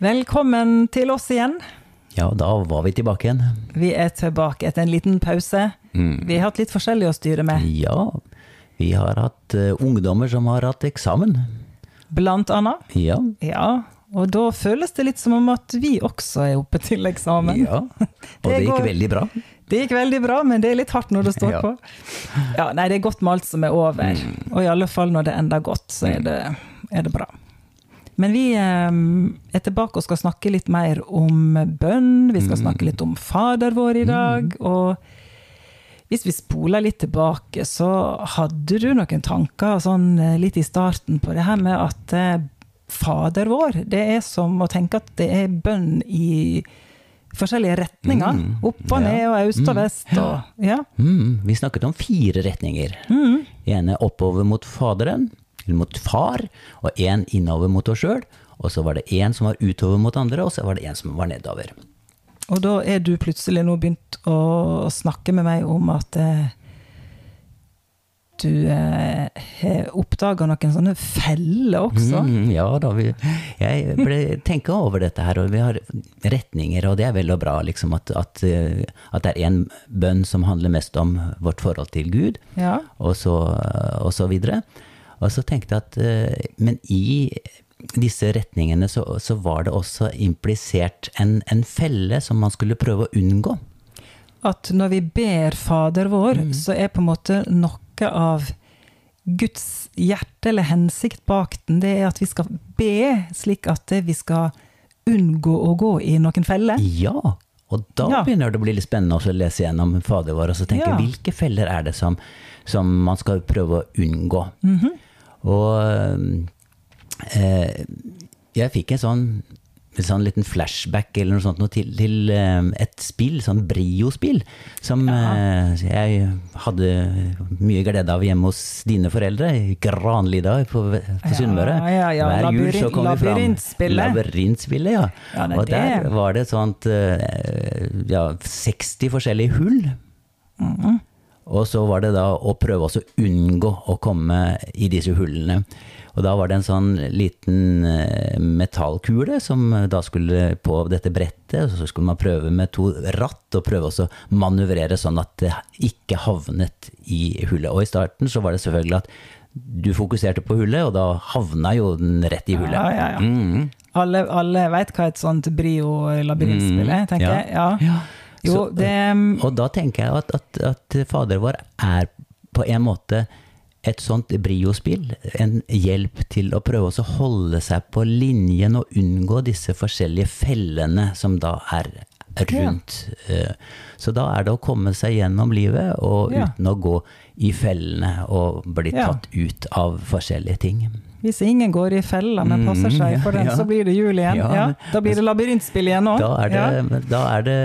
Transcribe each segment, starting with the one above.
Velkommen til oss igjen. Ja, da var vi tilbake igjen. Vi er tilbake etter en liten pause. Mm. Vi har hatt litt forskjellig å styre med, Ja, vi har hatt uh, ungdommer som har hatt eksamen. blant annet. Ja. Ja, og da føles det litt som om at vi også er oppe til eksamen. ja. Og det gikk går- veldig bra. Det gikk veldig bra, men det er litt hardt når det står Ja. på. Ja, nei, det er godt med alt som er over. Mm. Og i alle fall når det ender godt, så er det, er det bra. Men vi eh, er tilbake og skal snakke litt mer om bønn. Vi skal Mm. snakke litt om Fader vår i dag. Og hvis vi spoler litt tilbake, så hadde du noen tanker sånn eh, litt i starten på det her med at eh, Fader vår, det er som å tenke at det er bønn i forskjellige retninger. Mm. Opp og ned og øst og Mm. vest. Og, ja. Mm, vi snakket om fire retninger. Mm. ene oppover mot Faderen, mot Far, og én innover mot oss sjøl. Og så var det én som var utover mot andre, og så var det én som var nedover. Og da er du plutselig nå begynt å snakke med meg om at eh, du eh, oppdaga noen sånne feller også. Mm, ja da, vi, jeg ble tenka over dette her, og vi har retninger, og det er vel og bra liksom, at, at, eh, at det er en bønn som handler mest om vårt forhold til Gud, Ja. og så, og så videre. Og så tenkte jeg at eh, Men i disse retningene så, så var det også implisert en, en felle som man skulle prøve å unngå. At når vi ber Fader vår, Mm. så er på en måte noe av Guds hjerte eller hensikt bak den, det er at vi skal be slik at vi skal unngå å gå i noen feller. Ja, og da Ja. begynner det å bli litt spennende å lese gjennom Fader vår og så tenke Ja. hvilke feller er det som, som man skal prøve å unngå. Mhm. Og eh, jeg fikk en sånn, en sånn liten flashback eller noe sånt noe til, til eh, et spill, sånn Brio-spill, som eh, jeg hadde mye glede av hjemme hos dine foreldre, i Granlida på, på Sunnmøre. Ja, ja, ja, Hver jul så kom vi fram. labyrintspillet. Labyrintspillet, ja. Og der var det et sånt eh, ja, 60 forskjellige hull. Mhm. Og så var det da å prøve også å unngå å komme i disse hullene. Og da var det en sånn liten eh, metallkule som da skulle på dette brettet, og så skulle man prøve med to ratt og prøve også å manøvrere sånn at det ikke havnet i hullet. Og i starten så var det selvfølgelig at du fokuserte på hullet, og da havna jo den rett i hullet. Ja, ja, ja. Mm. Alle, alle veit hva et sånt Brio-labyrintspill er, tenker Ja. jeg. Ja. Jo, Så- det Og da tenker jeg at, at, at Fader vår er på en måte et sånt briospill. En hjelp til å prøve å holde seg på linjen og unngå disse forskjellige fellene som da er rundt. Ja. Så da er det å komme seg gjennom livet og Ja. uten å gå i fellene og bli Ja. tatt ut av forskjellige ting. Hvis ingen går i fella, men passer Mm, seg for den, ja. så blir det jul igjen. Ja, da blir det labyrintspill igjen òg. Da det, da er det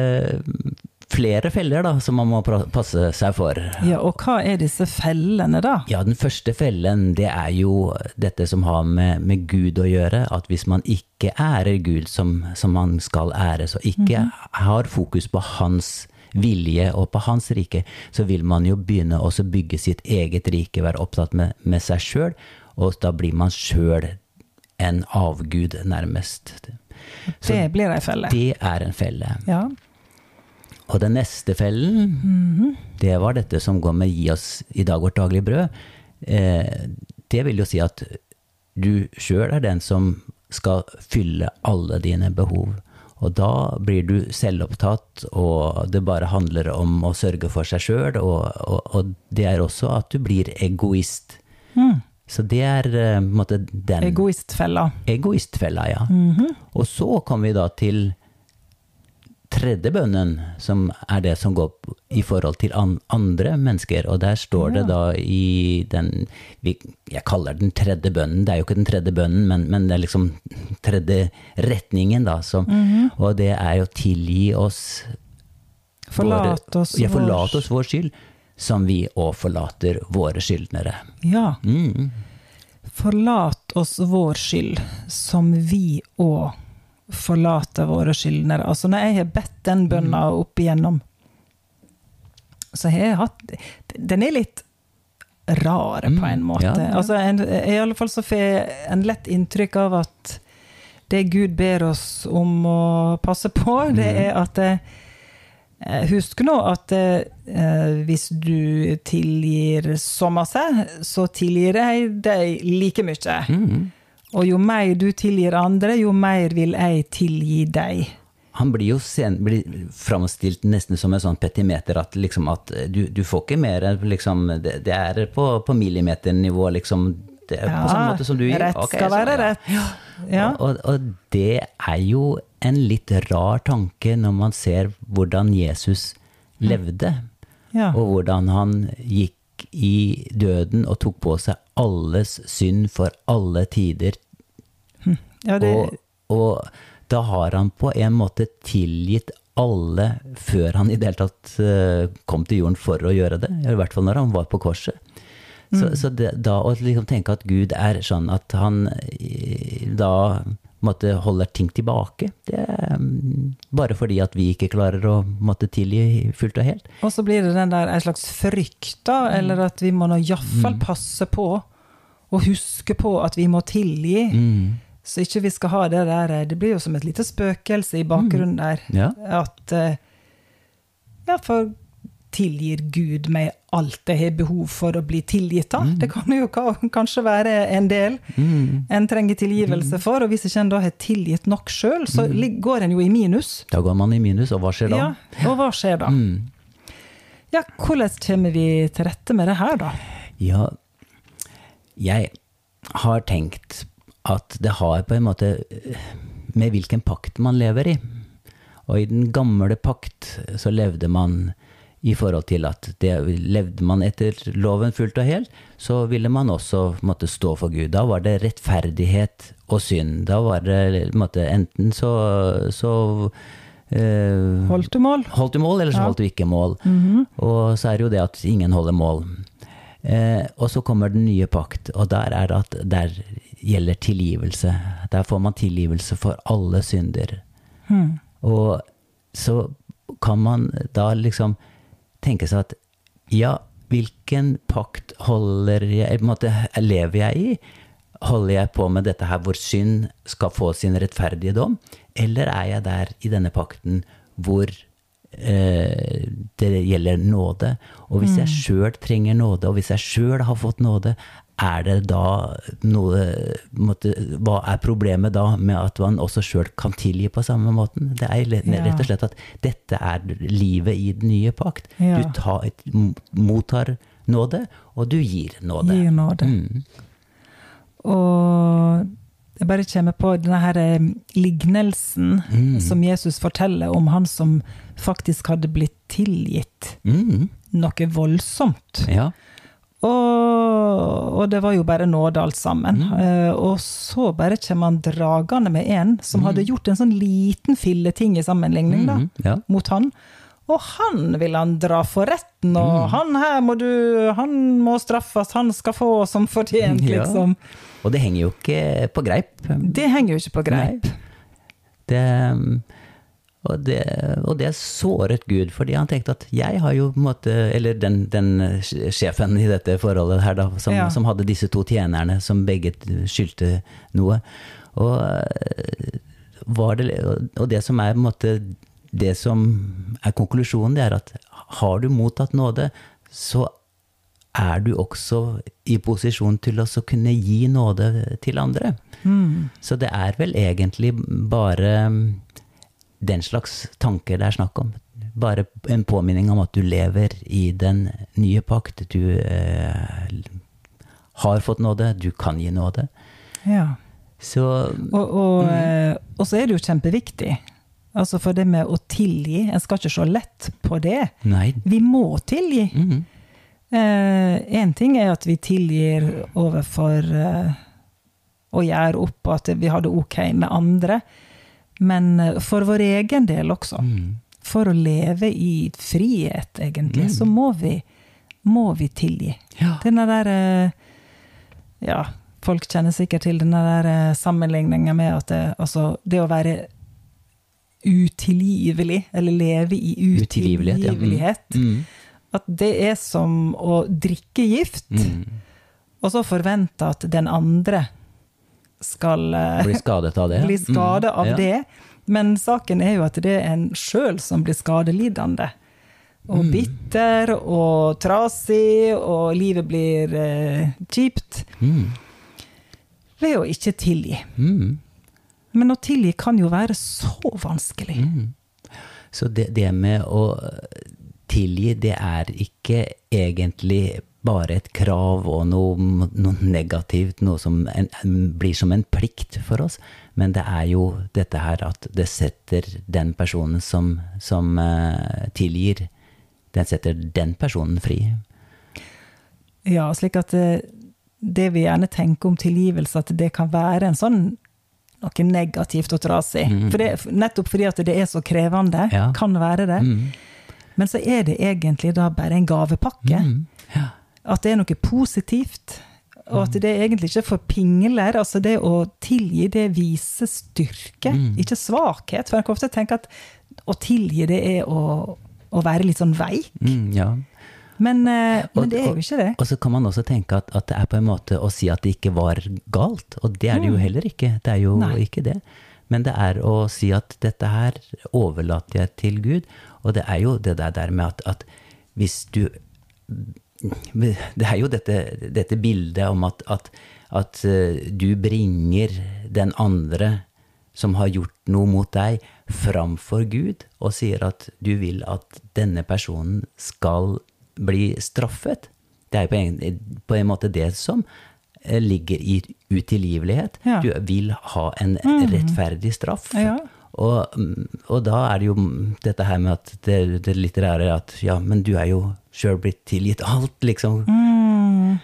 flere feller da, som man må passe seg for. Ja, og hva er disse fellene, da? Ja, den første fellen, det er jo dette som har med, med Gud å gjøre. At hvis man ikke ærer Gud som, som man skal æres, og ikke har fokus på hans vilje og på hans rike, så vil man jo begynne å bygge sitt eget rike, være opptatt med, med seg sjøl, og da blir man sjøl en avgud, nærmest. Så Det blir ei felle. det er en felle. Ja. Og den neste fellen, det var dette som går med 'gi oss i dag vårt daglige brød'. Eh, det vil jo si at du sjøl er den som skal fylle alle dine behov. Og da blir du selvopptatt, og det bare handler om å sørge for seg sjøl. Og, og, og det er også at du blir egoist. Mm. Så det er eh, på en måte den Egoistfella. Egoistfella, ja. Mhm. Og så kommer vi da til tredje bønnen, som er det som går i forhold til an andre mennesker. Og der står det da i den vi, Jeg kaller den tredje bønnen. Det er jo ikke den tredje bønnen, men, men det er liksom tredje retningen, da. Som, Og det er jo tilgi oss Forlat oss Ja, forlat oss vår skyld, som vi òg forlater våre skyldnere. Ja. Mm. Forlat oss vår skyld, som vi òg forlater våre skyldnere. Altså, når jeg har bedt den bønna opp igjennom, så har jeg hatt Den er litt rar, på en Mm, måte. ja, ja. Altså, en, I alle fall så får jeg en lett inntrykk av at det Gud ber oss om å passe på, det Mhm. er at eh, Husk nå at eh, hvis du tilgir så masse, så tilgir jeg deg like mye. Mm. Og jo mer du tilgir andre, jo mer vil jeg tilgi deg. Han blir jo sen, blir framstilt nesten som en sånn petimeter, at, liksom, at du, du får ikke mer liksom, det, det er på, på millimeternivå, liksom. Det er på samme måte som du gir. rett okay, skal være ja. rett. Ja. Og, og det er jo en litt rar tanke når man ser hvordan Jesus levde, Ja. og hvordan han gikk i døden og tok på seg alles synd for alle tider. ja, det, Og, og da har han på en måte tilgitt alle før han i det hele tatt eh, kom til jorden for å gjøre det. I hvert fall når han var på korset. Så, så det, da å liksom tenke at Gud er sånn at han eh, da måtte holder ting tilbake, det er mm, bare fordi at vi ikke klarer å måtte tilgi fullt og helt. Og så blir det den der en slags frykt, da, Mm. eller at vi må nå iallfall passe på og huske på at vi må tilgi. Mm. Så ikke vi skal ha det der Det blir jo som et lite spøkelse i bakgrunnen der. Ja. At eh, Ja, for tilgir Gud meg alt jeg har behov for å bli tilgitt av? Det kan jo kanskje være en del Mm. en trenger tilgivelse for. Og hvis ikke en da har tilgitt nok sjøl, så lig- går en jo i minus. Da går man i minus, og hva skjer da? Ja, og hva skjer da? Mm. Ja, hvordan kommer vi til rette med det her, da? Ja, jeg har tenkt at det har på en måte med hvilken pakt man lever i. Og i den gamle pakt så levde man i forhold til at det, levde man etter loven fullt og helt, så ville man også måtte stå for Gud. Da var det rettferdighet og synd. Da var det måtte, enten så, så eh, Holdt du mål? holdt du mål, eller så Ja. holdt du ikke mål. Og så er det jo det at ingen holder mål. Eh, og så kommer den nye pakt, og der er det at der gjelder tilgivelse. Der får man tilgivelse for alle synder. Mm. Og så kan man da liksom tenke seg at ja, hvilken pakt holder jeg, måte, lever jeg i? Holder jeg på med dette her hvor synd skal få sin rettferdige dom? Eller er jeg der i denne pakten hvor eh, det gjelder nåde? Og hvis jeg sjøl trenger nåde, og hvis jeg sjøl har fått nåde, er det da noe måtte, Hva er problemet da med at man også sjøl kan tilgi på samme måten? Det er rett og slett at dette er livet i den nye pakt. Ja. Du tar, mottar nåde, og du gir nåde. Gir nåde. Mm. Og jeg bare kommer på denne her eh, lignelsen Mm. som Jesus forteller om han som faktisk hadde blitt tilgitt Mm. noe voldsomt. Ja. Og, og det var jo bare nåde alt sammen. Mm. Uh, og så bare kommer han dragende med en som hadde gjort en sånn liten filleting i sammenligning da, Mm. ja. mot han. Og han vil han dra for retten, og han her må du Han må straffes, han skal få som fortjent, Ja. liksom. Og det henger jo ikke på greip. Det henger jo ikke på greip. Nei. Det, og, det, og det såret Gud, fordi han tenkte at jeg har jo på en måte Eller den, den sjefen i dette forholdet her, da, som, Ja. som hadde disse to tjenerne som begge skyldte noe. Og, eh, var det, og det som er på en måte det som er konklusjonen, det er at har du mottatt nåde, så er du også i posisjon til å kunne gi nåde til andre. Mm. Så det er vel egentlig bare den slags tanker det er snakk om. Bare en påminning om at du lever i den nye pakt. Du eh, har fått nåde, du kan gi nåde. Ja. Så Og, og, mm. og så er det jo kjempeviktig. Altså For det med å tilgi, en skal ikke se lett på det. nei. Vi må tilgi. Mhm. Én ting er at vi tilgir overfor eh, å gjøre opp at vi har det ok med andre, men eh, for vår egen del også. Mm. For å leve i frihet, egentlig, så må vi, må vi tilgi. Ja. Denne der eh, Ja, folk kjenner sikkert til denne der eh, sammenligninga med at det, altså, det å være utilgivelig, eller leve i Utilgivelighet, ja. Mm. Mm. at det er som å drikke gift, Mm. og så forvente at den andre skal bli skadet av det? bli skada Mm, av ja. det. Men saken er jo at det er en sjøl som blir skadelidende. Og Mm. bitter og trasig, og livet blir eh, kjipt. Mm, Ved å ikke tilgi. mm, Men å tilgi kan jo være så vanskelig. mm. Så det, det med å tilgi, det er ikke egentlig bare et krav og noe, noe negativt, noe som en, blir som en plikt for oss. Men det er jo dette her at det setter den personen som, som uh, tilgir, den setter den personen fri. Ja, slik at det, det vi gjerne tenker om tilgivelse, at det kan være en sånn noe negativt og trasig. For det, nettopp fordi at det er så krevende, Ja. kan være det. Mm. Men så er det egentlig da bare en gavepakke. Mm. Ja. At det er noe positivt. Og at det egentlig ikke forpingler. Altså det å tilgi, det viser styrke, Mm. ikke svakhet. For jeg kan ofte tenke at å tilgi, det er å, å være litt sånn veik. Mm, ja. Men, eh, Og- men det er jo ikke det. Og så kan man også tenke at, at det er på en måte å si at det ikke var galt, og det er det jo heller ikke. Det er jo Nei. ikke det. Men det er å si at dette her overlater jeg til Gud, og det er jo det der med at, at hvis du Det er jo dette, dette bildet om at, at, at eh, du bringer den andre som har gjort noe mot deg, framfor Gud, og sier at du vil at denne personen skal bli straffet. Det er jo på en, på en måte det som eh, ligger i utilgivelighet. Ja. Du vil ha en rettferdig straff. Ja. Og, og da er det jo dette her med at det, det er at ja, men du er jo sjøl blitt tilgitt alt, liksom. Mm.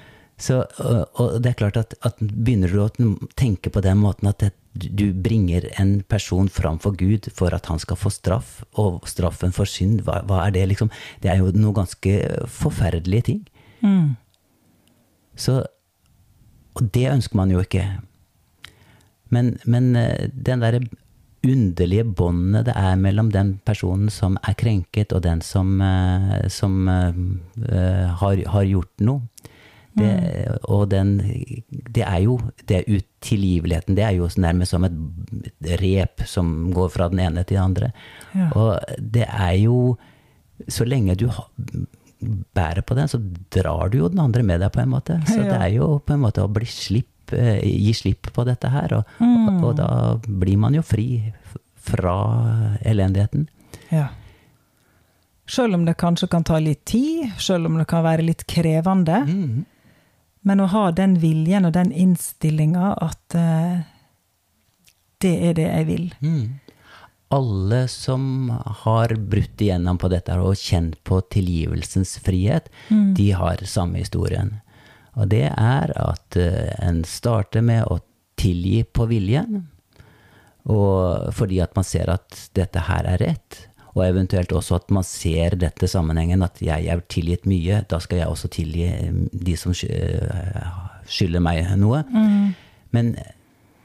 Så, og, og det er klart at, at begynner du å tenke på den måten at det, du bringer en person framfor Gud for at han skal få straff, og straffen for synd, hva, hva er det liksom? Det er jo noe ganske forferdelige ting. Mm. Så, og det ønsker man jo ikke. Men, men eh, den derre underlige båndet det er mellom den personen som er krenket, og den som, eh, som eh, har, har gjort noe. Det, Og den Det er jo det utilgiveligheten. Det er jo nærmest som et rep som går fra den ene til den andre. Ja. Og det er jo Så lenge du bærer på den, så drar du jo den andre med deg, på en måte. Så det er jo på en måte å bli slipp, eh, gi slipp på dette her. Og, Mm. og, og da blir man jo fri fra elendigheten. Ja. Sjøl om det kanskje kan ta litt tid, sjøl om det kan være litt krevende. Mm. Men å ha den viljen og den innstillinga at uh, det er det jeg vil. Mm. Alle som har brutt igjennom på dette og kjent på tilgivelsens frihet, de har samme historien. Og det er at eh, en starter med å tilgi på viljen, og fordi at man ser at dette her er rett. Og eventuelt også at man ser dette sammenhengen, at jeg er tilgitt mye, da skal jeg også tilgi eh, de som eh, skylder meg noe. Men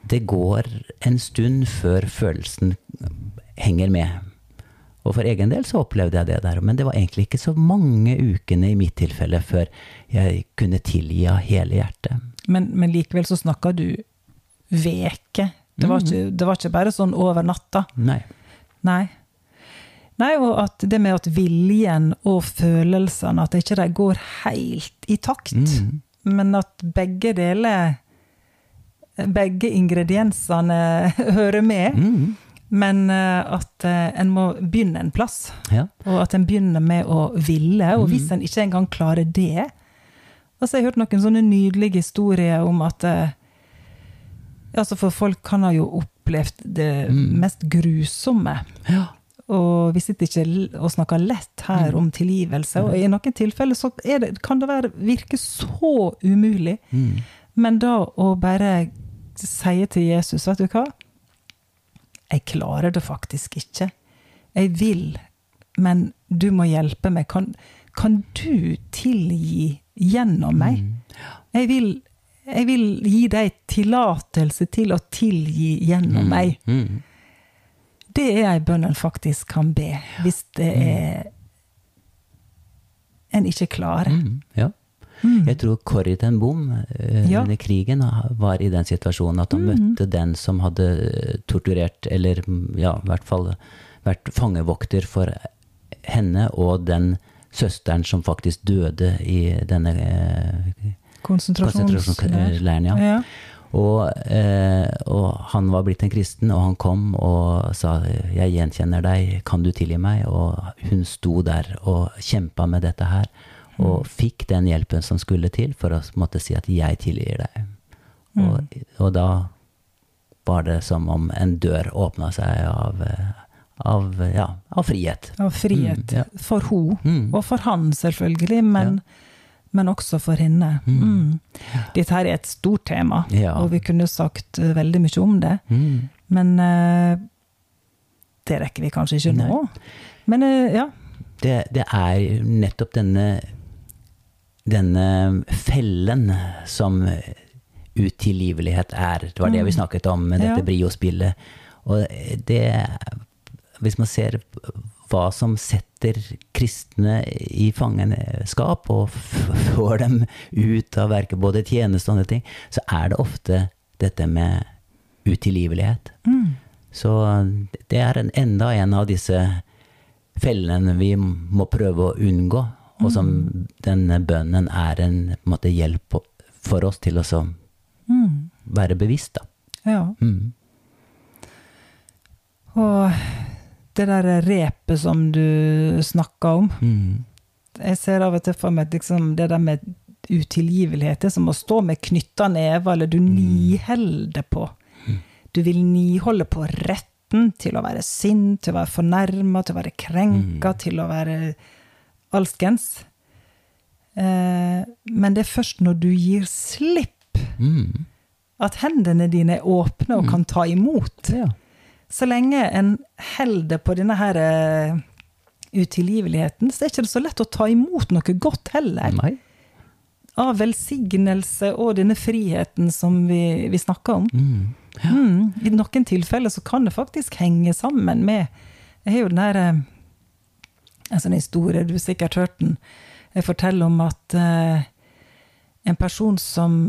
det går en stund før følelsen henger med. Og for egen del så opplevde jeg det der, men det var egentlig ikke så mange ukene i mitt tilfelle før jeg kunne tilgi av hele hjertet. Men, men likevel så snakka du veke. Det var, ikke, det var ikke bare sånn over natta. Nei. Nei. Nei, og at det med at viljen og følelsene, at ikke de går helt i takt, Mm. men at begge deler Begge ingrediensene hører med, Mm. Men eh, at eh, en må begynne en plass. Ja. Og at en begynner med å ville, og hvis en ikke engang klarer det Altså, jeg har hørt noen sånne nydelige historier om at eh, altså For folk kan ha jo opplevd det mest grusomme. ja. Og vi sitter ikke og snakker lett her om tilgivelse. Og i noen tilfeller så det, kan det være, virke så umulig. Mm. Men da å bare si til Jesus, vet du hva? Jeg klarer det faktisk ikke. Jeg vil, men du må hjelpe meg. Kan, kan du tilgi gjennom meg? Jeg vil, jeg vil gi deg tillatelse til å tilgi gjennom meg. Mm. Det er ei bønn en faktisk kan be, hvis det er en ikke klarer. Mm. Jeg tror Corrie ten Boom eh, Ja. under krigen var i den situasjonen at han møtte den som hadde eh, torturert, eller mm, ja, i hvert fall vært fangevokter for henne, og den søsteren som faktisk døde i denne eh, konsentrasjonsleiren. Ja. Ja. Og, eh, og han var blitt en kristen, og han kom og sa 'jeg gjenkjenner deg, kan du tilgi meg?' Og hun sto der og kjempa med dette her, og fikk den hjelpen som skulle til for å måtte si at 'jeg tilgir deg'. Og, og da var det som om en dør åpna seg av, eh, av, ja, av frihet. Av frihet. Mm, ja. For hun, Mm. og for han selvfølgelig, men, men også for henne. Mm. Dette her er et stort tema, Ja. og vi kunne sagt eh, veldig mye om det. Mm. Men uh, det rekker vi kanskje ikke nå. Men uh, ja. det, det er nettopp denne denne fellen som utilgivelighet er. Det var det vi snakket om med dette Ja. Brio-spillet. Og det Hvis man ser hva som setter kristne i fangenskap, og får dem ut av verket, både tjeneste og andre ting, så er det ofte dette med utilgivelighet. Så det er en, enda en av disse fellene vi må prøve å unngå, og som denne bønnen er en, på en måte, hjelp for oss til å så være bevisst. Da. ja. Mm. Og det der repet som du snakka om Mm. Jeg ser av og til for meg liksom, det der med utilgivelighet det er som å stå med knytta neve, eller du niholder på. Du vil niholde på retten til å være sint, til å være fornærma, til å være krenka, til å være alskens. Eh, men det er først når du gir slipp, Mm. at hendene dine er åpne og kan ta imot. Ja. Så lenge en holder på denne her eh, utilgiveligheten, så er det ikke så lett å ta imot noe godt heller. Nei. Av velsignelse og denne friheten som vi, vi snakker om. Mm. Mm, I noen tilfeller så kan det faktisk henge sammen med Jeg har jo den her eh, En sånn historie, du har sikkert hørt den. Jeg forteller om at eh, en person som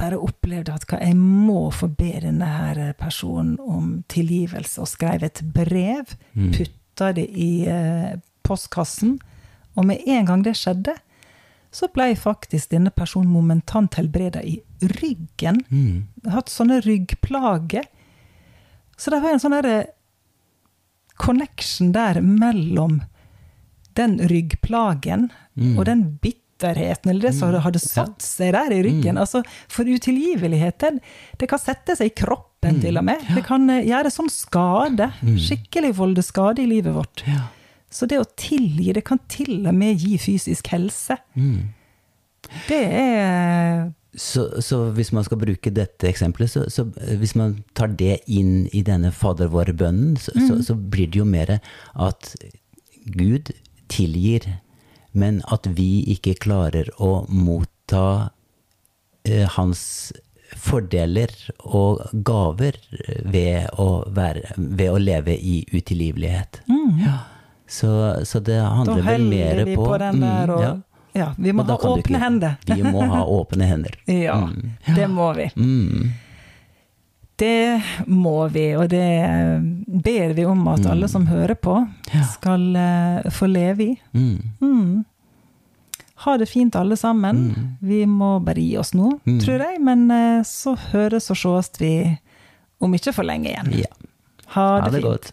bare opplevde at jeg må få be denne her personen om tilgivelse, og skrev et brev, putta det i eh, postkassen, og med en gang det skjedde, så ble faktisk denne personen momentant helbreda i ryggen. Mm. Hatt sånne ryggplager. Så det var en sånn derre connection der mellom den ryggplagen og den bitterheten, eller det som hadde satt seg der i ryggen. Altså, for utilgivelighet, det, kan sette seg i kroppen til og med. Det kan eh, gjøre sånn skade. Skikkelig volde skade i livet vårt. Ja. Så det å tilgi, det kan til og med gi fysisk helse. Mm. Det er Så, så hvis man skal bruke dette eksempelet, så, så hvis man tar det inn i denne Fader vår-bønnen, så, så, så blir det jo mer at Gud tilgir, men at vi ikke klarer å motta eh, hans fordeler og gaver ved å, være, ved å leve i utilgivelighet. Ja. Så, så det handler vel mer på, på den der, Mm, ja. ja, vi må ha åpne ikke- hender. Vi må ha åpne hender. Ja, Mm. det må vi. Mm. Det må vi, og det ber vi om at alle som hører på, skal eh, få leve i. Mm. Mm. Ha det fint, alle sammen. Vi må bare gi oss nå, Mm. tror jeg. Men eh, så høres og sees vi om ikke for lenge igjen. Ja. Ha Ha det det fint. godt.